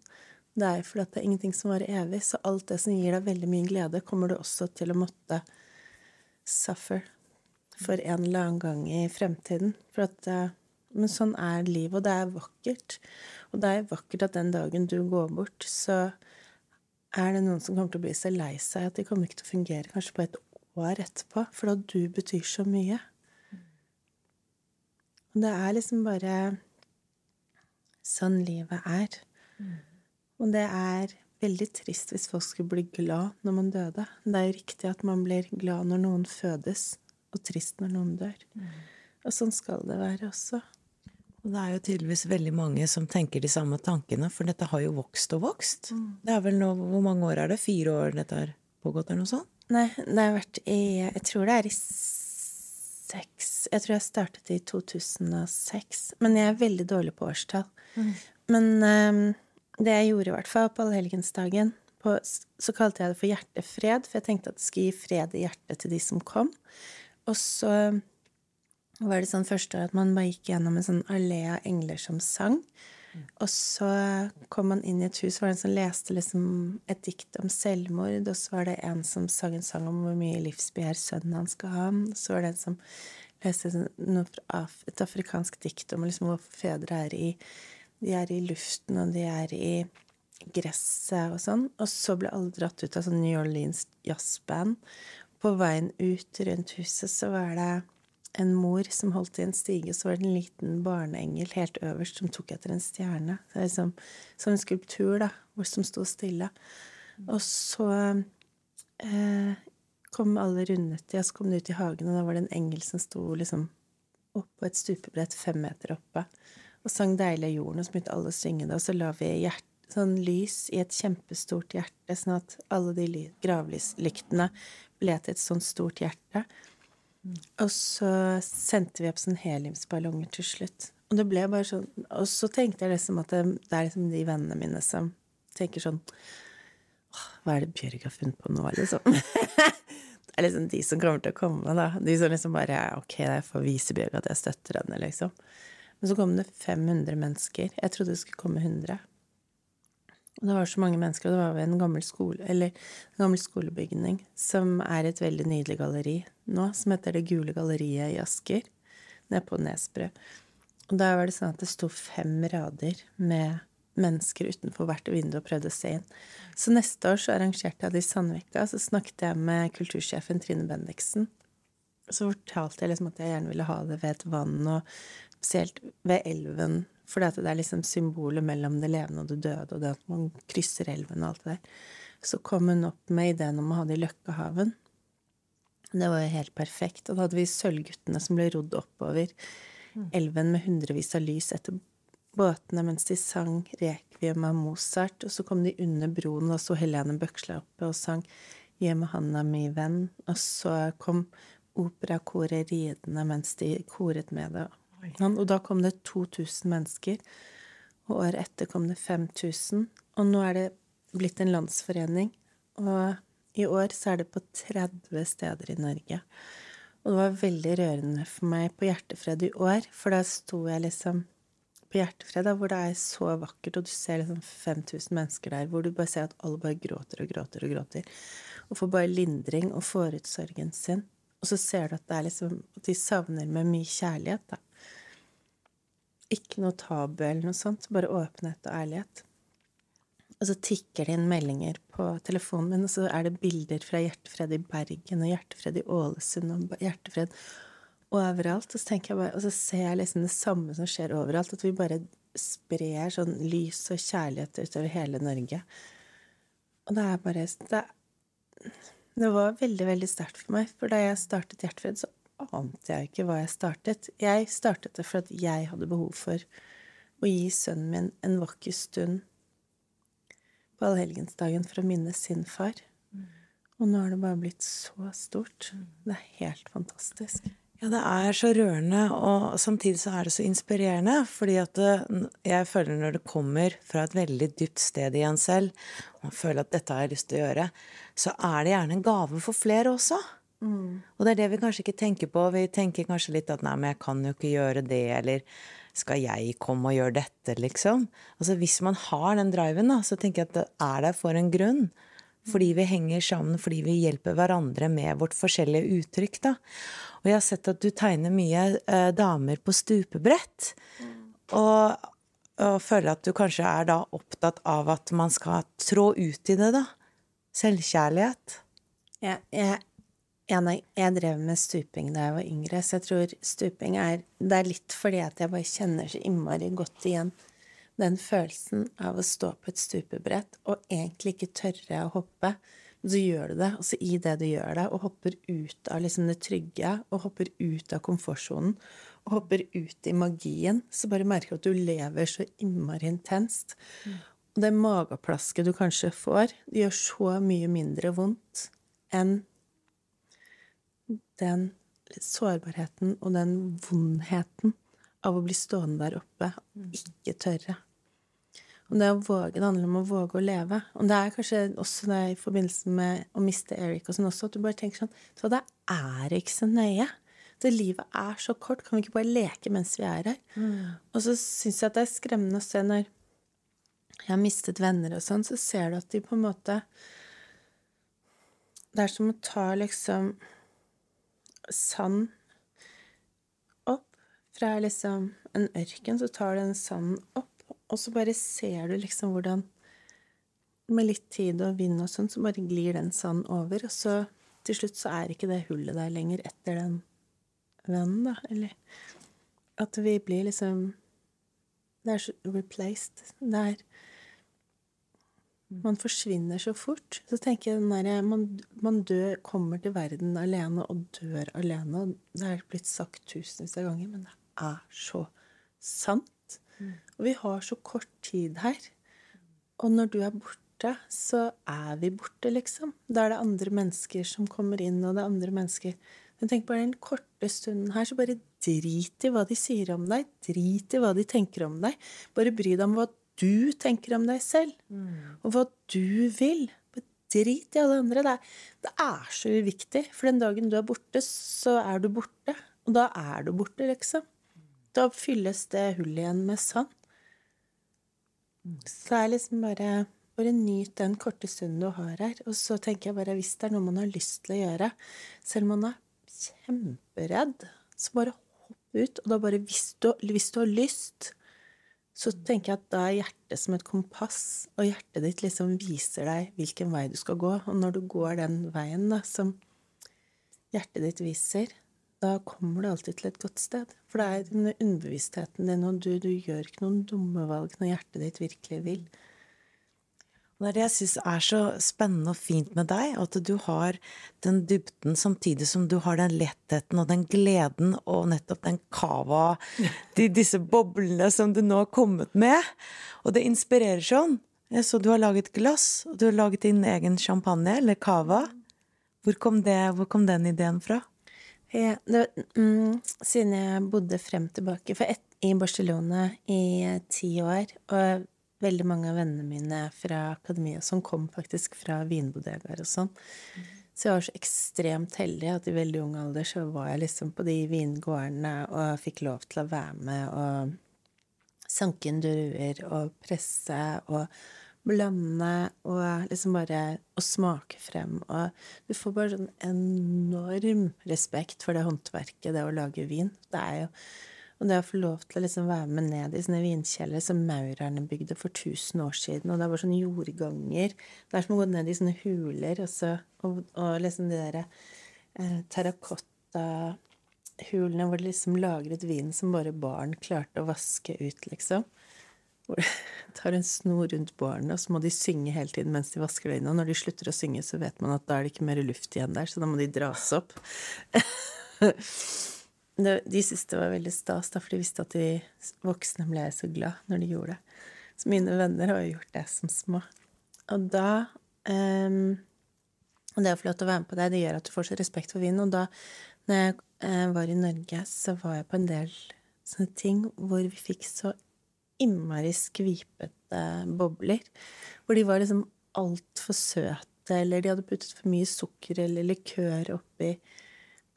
Det er fordi det er ingenting som varer evig, så alt det som gir deg veldig mye glede, kommer du også til å måtte suffer for en eller annen gang i fremtiden. For at, eh, men sånn er livet, og det er vakkert. Og det er vakkert at den dagen du går bort, så er det noen som kommer til å bli så lei seg at de kommer ikke til å fungere kanskje på et år etterpå, for da du betyr så mye. Og det er liksom bare sånn livet er. Og det er veldig trist hvis folk skulle bli glad når man døde. Det er jo riktig at man blir glad når noen fødes, og trist når noen dør. Og sånn skal det være også. Og det er jo tydeligvis veldig mange som tenker de samme tankene, for dette har jo vokst og vokst. Det er vel nå Hvor mange år er det? Fire år dette har pågått, eller noe sånt? Nei, det har vært i Jeg tror det er i seks Jeg tror jeg startet i 2006. Men jeg er veldig dårlig på årstall. Men eh, det jeg gjorde i hvert fall på allhelgensdagen, så kalte jeg det for hjertefred, for jeg tenkte at det skulle gi fred i hjertet til de som kom. Og så var det sånn første år at man bare gikk gjennom en sånn allé av engler som sang. Og så kom man inn i et hus, var det en som leste liksom et dikt om selvmord, og så var det en som sang en sang om hvor mye livsbegjær sønnen hans skal ha. Så var det en som leste sånn- et afrikansk dikt om liksom hvor fedre er i De er i luften, og de er i gresset og sånn. Og så ble alle dratt ut av sånn New Orleans jazzband. På veien ut rundt huset så var det en mor som holdt i en stige, og så var det en liten barneengel helt øverst som tok etter en stjerne. Det er liksom som en skulptur, da, hvor som sto stille. Og så eh, kom alle rundet de, og så kom de ut i hagen, og da var det en engel som sto liksom oppå et stupebrett fem meter oppe og sang 'Deilig er jorden', og så begynte alle å synge det, og så la vi hjert, sånn lys i et kjempestort hjerte, sånn at alle de ly- gravlyslyktene ble til et sånt stort hjerte. Og så sendte vi opp sånn heliumsballonger til slutt. Og det ble bare sånn Og så tenkte jeg liksom at det, det er liksom de vennene mine som tenker sånn Hva er det Bjørg har funnet på nå, liksom? <laughs> det er liksom de som kommer til å komme, da. De som liksom bare Ok, jeg får vise Bjørg at jeg støtter henne, liksom. Men så kom det 500 mennesker. Jeg trodde det skulle komme 100. Og det var så mange mennesker, og det var ved en gammel skole, en gammel skolebygning, som er et veldig nydelig galleri nå, som heter Det gule galleriet i Asker, nede på Nesbru. Og da var det sånn at det sto fem rader med mennesker utenfor hvert vindu og prøvde å se inn. Så neste år så arrangerte jeg det i Sandvika, så snakket jeg med kultursjefen Trine Bendiksen. Så fortalte jeg liksom at jeg gjerne ville ha det ved et vann, og spesielt ved elven, at det er liksom symbolet mellom det levende og det døde, og det at man krysser elven og alt det der. Så kom hun opp med ideen om å ha det i Løkkehaven. Det var jo helt perfekt. Og da hadde vi Sølvguttene som ble rodd oppover elven med hundrevis av lys etter båtene mens de sang rekviem av Mozart, og så kom de under broen, og så Helene Bøksla oppe og sang Hjemme meg handa mi, venn, og så kom operakoret ridende mens de koret med det. Og da kom det 2000 mennesker, og året etter kom det 5000, og nå er det blitt en landsforening, og i år så er det på 30 steder i Norge. Og det var veldig rørende for meg på Hjertefred i år, for da sto jeg liksom på Hjertefred, da, hvor det er så vakkert, og du ser liksom 5000 mennesker der, hvor du bare ser at alle bare gråter og gråter og gråter, og får bare lindring og får ut sorgen sin. Og så ser du at det er liksom at de savner med mye kjærlighet, da. Ikke noe tabu eller noe sånt, bare åpenhet og ærlighet. Og så tikker det inn meldinger på telefonen min, og så er det bilder fra Hjertefred i Bergen og Hjertefred i Ålesund og Hjertefred overalt. Og så, jeg bare, og så ser jeg liksom det samme som skjer overalt, at vi bare sprer sånn lys og kjærlighet utover hele Norge. Og det er bare Det, det var veldig, veldig sterkt for meg. For da jeg startet Hjertefred, så ante jeg ikke hva jeg startet. Jeg startet det for at jeg hadde behov for å gi sønnen min en vakker stund på allhelgensdagen for å minne sin far. Og nå har det bare blitt så stort. Det er helt fantastisk. Ja, det er så rørende, og samtidig så er det så inspirerende. Fordi at det, jeg føler når det kommer fra et veldig dypt sted i en selv, og man føler at dette har jeg lyst til å gjøre, så er det gjerne en gave for flere også. Mm. Og det er det vi kanskje ikke tenker på. Vi tenker kanskje litt at nei, men jeg kan jo ikke gjøre det, eller skal jeg komme og gjøre dette, liksom? Altså Hvis man har den driven, da, så tenker jeg at det er der for en grunn. Fordi vi henger sammen, fordi vi hjelper hverandre med vårt forskjellige uttrykk. da. Og jeg har sett at du tegner mye eh, damer på stupebrett. Og, og, føler at du kanskje er da opptatt av at man skal trå ut i det, da. Selvkjærlighet. Ja, jeg jeg, jeg drev med stuping da jeg var yngre, så jeg tror stuping er Det er litt fordi at jeg bare kjenner så innmari godt igjen den følelsen av å stå på et stupebrett og egentlig ikke tørre å hoppe. Men så gjør du det, og så i det du gjør det, og hopper ut av liksom det trygge, og hopper ut av komfortsonen, og hopper ut i magien, så bare merker du at du lever så innmari intenst. Mm. Og det mageplasket du kanskje får, det gjør så mye mindre vondt enn den sårbarheten og den vondheten av å bli stående der oppe og ikke tørre. Og det å våge, det handler om å våge å leve. Og det er kanskje også det i forbindelse med å miste Eric og sånn også, at du bare tenker sånn Så det er ikke så nøye. Det livet er så kort. Kan vi ikke bare leke mens vi er her? Mm. Og så syns jeg at det er skremmende å se når jeg har mistet venner og sånn, så ser du at de på en måte Det er som å ta liksom sand opp fra liksom en ørken, så tar du den sanden opp, og så bare ser du liksom hvordan Med litt tid og vind og sånn, så bare glir den sanden over, og så til slutt så er ikke det hullet der lenger etter den vennen, da, eller At vi blir liksom Det er så replaced. Det er man forsvinner så fort. Så tenker jeg der, man, man dør, kommer til verden alene og dør alene. Og det er blitt sagt tusenvis av ganger, men det er så sant. Mm. Og vi har så kort tid her. Og når du er borte, så er vi borte, liksom. Da er det andre mennesker som kommer inn, og det er andre mennesker Men tenk bare den korte stunden her, så bare drit i hva de sier om deg. Drit i hva de tenker om deg. Bare bry deg om hva du tenker om deg selv, mm. og hva du vil. Drit i alle andre. Det er, det er, så uviktig. For den dagen du er borte, så er du borte. Og da er du borte, liksom. Da fylles det hullet igjen med sand. Så det er liksom bare Bare nyt den korte stunden du har her. Og så tenker jeg bare hvis det er noe man har lyst til å gjøre, selv om man er kjemperedd, så bare hopp ut. Og da bare hvis du, hvis du har lyst, så tenker jeg at da er hjertet som et kompass, og hjertet ditt liksom viser deg hvilken vei du skal gå. Og når du går den veien da, som hjertet ditt viser, da kommer du alltid til et godt sted. For det er den underbevisstheten din, og du, du gjør ikke noen dumme valg når hjertet ditt virkelig vil. Det er det jeg syns er så spennende og fint med deg, at du har den dybden samtidig som du har den lettheten og den gleden og nettopp den cava, <laughs> de, disse boblene som du nå har kommet med. Og det inspirerer sånn. Så du har laget glass, og du har laget din egen champagne, eller cava. Hvor kom, det, hvor kom den ideen fra? Ja, det, mm, siden jeg bodde frem tilbake for et, i Barcelona i ti år, og veldig mange av vennene mine fra akademia som kom faktisk fra vinbodegaer og sånn. Mm. Så jeg var så ekstremt heldig at i veldig ung alder så var jeg liksom på de vingårdene og fikk lov til å være med og sanke inn druer og presse og blande og liksom bare å smake frem. Og du får bare sånn enorm respekt for det håndverket, det å lage vin. Det er jo og det å få lov til å liksom være med ned i sånne vinkjellere som maurerne bygde for 1000 år siden, og det er bare sånne jordganger Det er som å gå ned i sånne huler, og, så, og, og liksom de derre eh, terrakottahulene hvor det liksom lagret vin som bare barn klarte å vaske ut, liksom. Hvor de <laughs> tar en snor rundt barnet, og så må de synge hele tiden mens de vasker det inn. Og når de slutter å synge, så vet man at da er det ikke mer luft igjen der, så da må de dras opp. <laughs> de siste var veldig stas, for de visste at de voksne ble så glad når de gjorde det. Så mine venner har jo gjort det som små. Og da um, det å få lov til å være med på det, det gjør at du får så respekt for vin. Og da når jeg uh, var i Norge, så var jeg på en del sånne ting hvor vi fikk så innmari skvipete bobler. Hvor de var liksom altfor søte, eller de hadde puttet for mye sukker eller likør oppi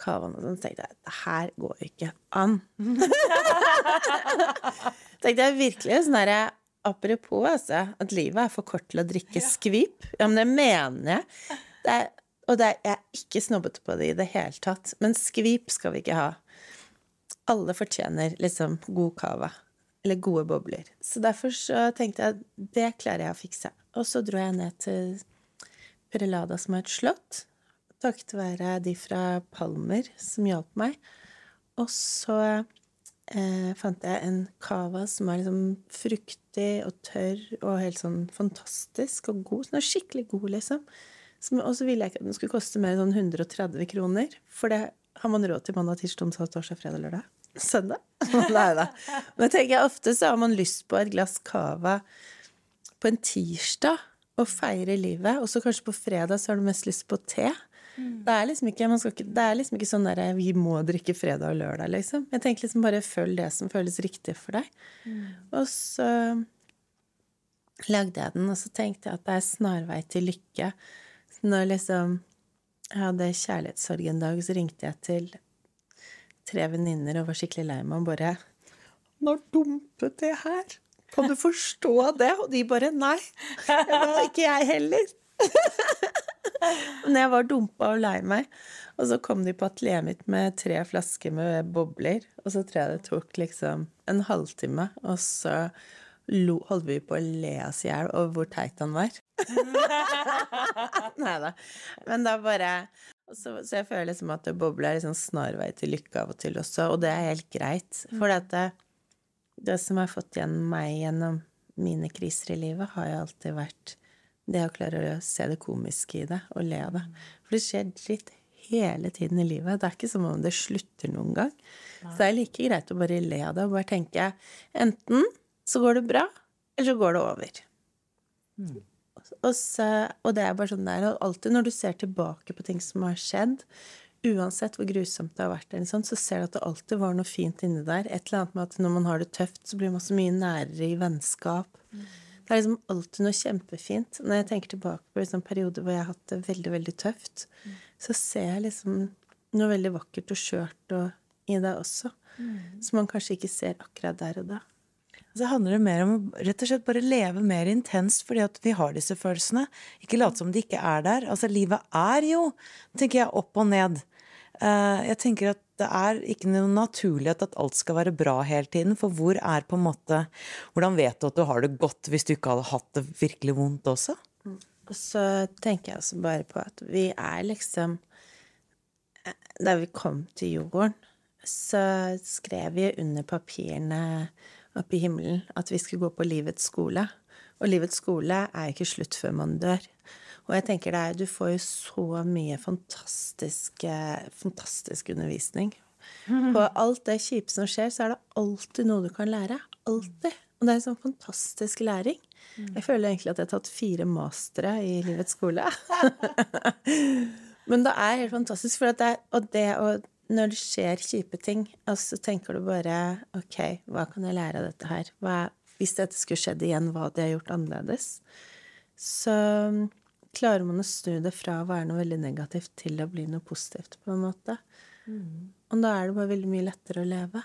kavaen, og sånn, så tenkte jeg det her går ikke an. <laughs> tenkte jeg virkelig sånn derre Apropos, altså, at livet er for kort til å drikke skvip. Ja, men det mener jeg. Det er, og det er, jeg er ikke snobbete på det i det hele tatt. Men skvip skal vi ikke ha. Alle fortjener liksom god cava. Eller gode bobler. Så derfor så tenkte jeg at det klarer jeg å fikse. Og så dro jeg ned til Perelada, som er et slott takket være de fra Palmer som hjalp meg. Og så eh, fant jeg en cava som er liksom fruktig og tørr og helt sånn fantastisk og god. Sånn skikkelig god, liksom. Og så ville jeg ikke at den skulle koste mer enn sånn 130 kroner. For det har man råd til mandag, tirsdag, onsdag, torsdag, fredag, lørdag. Søndag? <laughs> Nei da. Men tenker jeg ofte så har man lyst på et glass cava på en tirsdag og feire livet, og så kanskje på fredag så har du mest lyst på te. Mm. Det, er liksom ikke, ikke, det er liksom ikke sånn der, vi må drikke fredag og lørdag, liksom. Jeg tenker liksom bare følg det som føles riktig for deg. Mm. Og så lagde jeg den, og så tenkte jeg at det er snarvei til lykke. Når liksom jeg hadde kjærlighetssorg en dag, så ringte jeg til tre venninner og var skikkelig lei meg og bare Nå dumpet det her! Kan du forstå det? Og de bare nei. Jeg var ikke jeg heller. <laughs> Men jeg var dumpa og lei meg. Og så kom de på atelieret mitt med tre flasker med bobler. Og så tror jeg det tok liksom en halvtime, og så lo, holdt vi på å le oss i hjel over hvor teit han var. <laughs> Nei da. Men da bare så, så, jeg føler liksom at boble er liksom snarvei til lykke av og til også, og det er helt greit. For det, det som har fått igjen meg gjennom mine kriser i livet, har jo alltid vært det å klare å se det komiske i det og le av det. For det skjer dritt hele tiden i livet. Det er ikke som om det slutter noen gang. Så det er like greit å bare le av det og bare tenke enten så går det bra, eller så går det over. Mm. Og, så, og, det er bare sånn der, alltid når du ser tilbake på ting som har skjedd, uansett hvor grusomt det har vært, sånt, så ser du at det alltid var noe fint inni der. Et eller annet med at når man har det tøft, så blir man så mye nærere i vennskap. Mm. Det er liksom alltid noe kjempefint. Når jeg tenker tilbake på liksom perioder hvor jeg har hatt det veldig, veldig tøft, mm. så ser jeg liksom noe veldig vakkert og skjørt i det også. Mm. Som man kanskje ikke ser akkurat der og da. Så handler det mer om å rett og slett bare leve mer intenst fordi at vi har disse følelsene. Ikke late som de ikke er der. Altså, livet er jo, tenker jeg, opp og ned. Uh, jeg tenker at det er ikke noe naturlighet at alt skal være bra hele tiden. For hvor er på en måte Hvordan vet du at du har det godt hvis du ikke hadde hatt det virkelig vondt også? Og så tenker jeg også bare på at vi er liksom Da vi kom til jorden, så skrev vi under papirene oppe i himmelen at vi skulle gå på livets skole. Og livets skole er ikke slutt før man dør. Og jeg tenker det er, du får jo så mye fantastisk, fantastisk undervisning. <laughs> På alt det kjipe som skjer, så er det alltid noe du kan lære. Alltid. Og det er en sånn fantastisk læring. Jeg føler egentlig at jeg har tatt fire mastere i livets skole. <laughs> Men det er helt fantastisk, for det, og det å når det skjer kjipe ting, og så tenker du bare OK, hva kan jeg lære av dette her? Hva, hvis dette skulle skjedd igjen, hva hadde jeg gjort annerledes? Så klarer man å snu det fra å være noe veldig negativt til å bli noe positivt, på en måte. Mm. Og da er det bare veldig mye lettere å leve.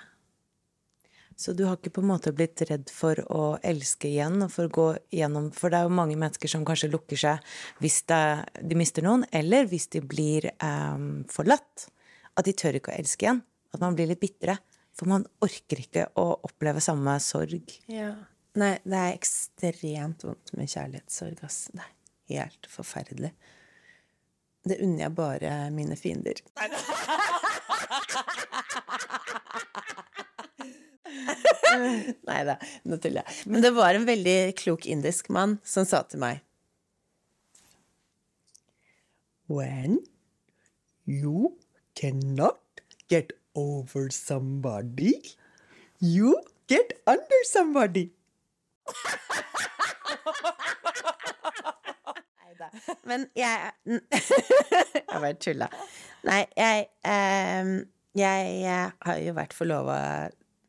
Så du har ikke på en måte blitt redd for å elske igjen og for å gå igjennom For det er jo mange mennesker som kanskje lukker seg hvis det, de mister noen, eller hvis de blir um, forlatt at de tør ikke å elske igjen. At man blir litt bitre. For man orker ikke å oppleve samme sorg. Ja. Nei, det er ekstremt vondt med kjærlighetssorg, ass. Er helt forferdelig. Det unner jeg bare mine fiender. <laughs> Nei da, nå tuller jeg. Men det var en veldig klok indisk mann som sa til meg When you cannot get over somebody, you get under somebody. <laughs> Neida. Men jeg <laughs> Jeg bare tulla. Nei, jeg, eh, jeg, jeg har jo vært forlova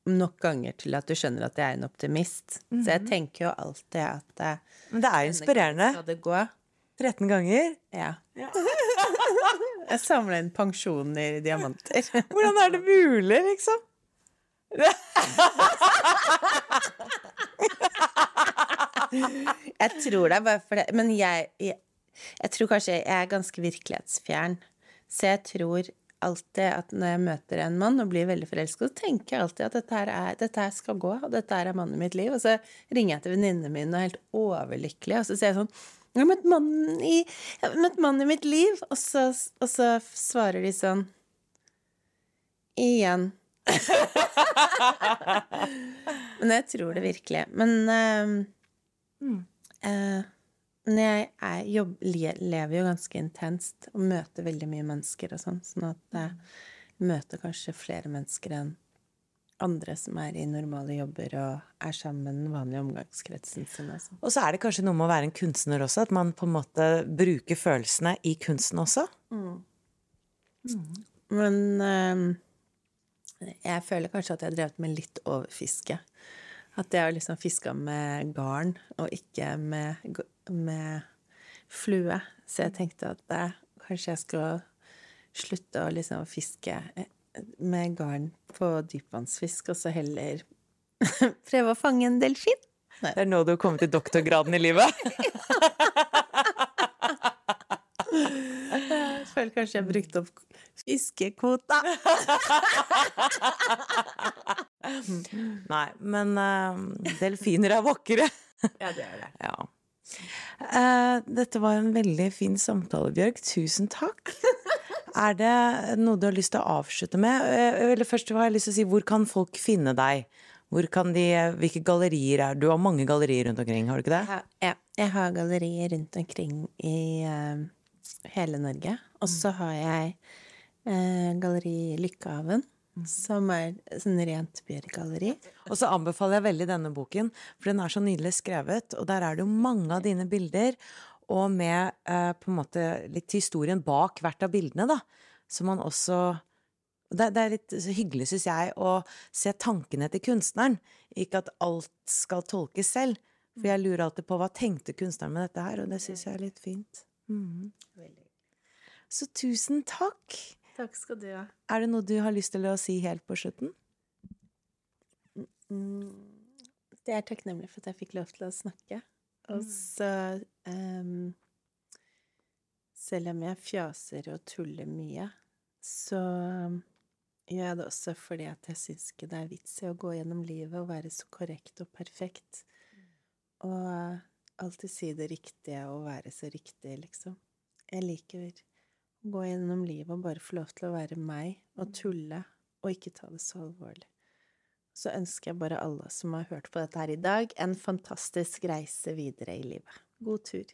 nok ganger til at du skjønner at jeg er en optimist. Mm -hmm. Så jeg mhm. tenker jo alltid at eh, Men det er jo inspirerende. Skal det gå? 13 ganger? Ja. ja. <laughs> Jeg samla inn pensjonen i diamanter. Hvordan er det mulig, liksom? <laughs> jeg tror det er bare for det Men jeg, jeg, jeg, tror kanskje jeg er ganske virkelighetsfjern. Så jeg tror alltid at når jeg møter en mann og blir veldig forelska, så tenker jeg alltid at dette her, er, dette her skal gå, og dette her er mannen i mitt liv. Og så ringer jeg til venninnene mine og er helt overlykkelig, og så sier jeg sånn jeg har møtt mannen i, mannen i mitt liv. Og så, og så svarer de sånn Igjen. <laughs> men jeg tror det virkelig. Men uh, mm. Eh, Men jeg jeg jobb, lever jo ganske intenst og møter veldig mye mennesker og sånn, sånn at jeg møter kanskje flere mennesker enn andre som er i normale jobber og er sammen med den vanlige omgangskretsen sin. Altså. Og så er det kanskje noe med å være en kunstner også, at man på en måte bruker følelsene i kunsten også. Mm. Mm. Men øh, jeg føler kanskje at jeg har drevet med litt overfiske. At jeg har liksom fiska med garn og ikke med, med flue. Så jeg tenkte at det, kanskje jeg skal slutte å liksom fiske med garn på dypvannsfisk, og så heller <laughs> prøve å fange en delfin. Nei. Det er nå du har kommet til doktorgraden i livet. <laughs> jeg føler kanskje jeg har brukt opp fiskekvota. <laughs> <laughs> Nei, men uh, delfiner er vakre. ja, det er det. <laughs> Ja. Uh, dette var en veldig fin samtale, Bjørg. Tusen takk. <laughs> Er det noe du har lyst til å avslutte med? Uh, eller først har jeg lyst til å si, hvor kan folk finne deg? Hvor kan de, hvilke gallerier er Du har mange gallerier rundt omkring, har du ikke det? Ja, jeg har gallerier rundt omkring i hele Norge. Og så har jeg galleri Lykkehaven. Som er sånn rent bjørgalleri. Og så anbefaler jeg veldig denne boken, for den er så nydelig skrevet. Og der er det jo mange av dine bilder og med eh, på en måte litt historien bak hvert av bildene, da. Så man også det, det er litt hyggelig, syns jeg, å se tankene til kunstneren. Ikke at alt skal tolkes selv. For jeg lurer alltid på hva tenkte kunstneren med dette her, og det syns jeg er litt fint. Mm. Så tusen takk. Takk skal du ha. Er det noe du har lyst til å si helt på slutten? Jeg det er takknemlig for at jeg fikk lov til å snakke. Og mm. så um, Selv om jeg fjaser og tuller mye, så gjør jeg det også fordi at jeg syns ikke det er vits i å gå gjennom livet og være så korrekt og perfekt. Og alltid si det riktige og være så riktig, liksom. Jeg liker å gå gjennom livet og bare få lov til å være meg og tulle og ikke ta det så alvorlig. så ønsker jeg bare alle som har hørt på dette her i dag, en fantastisk reise videre i livet. God tur.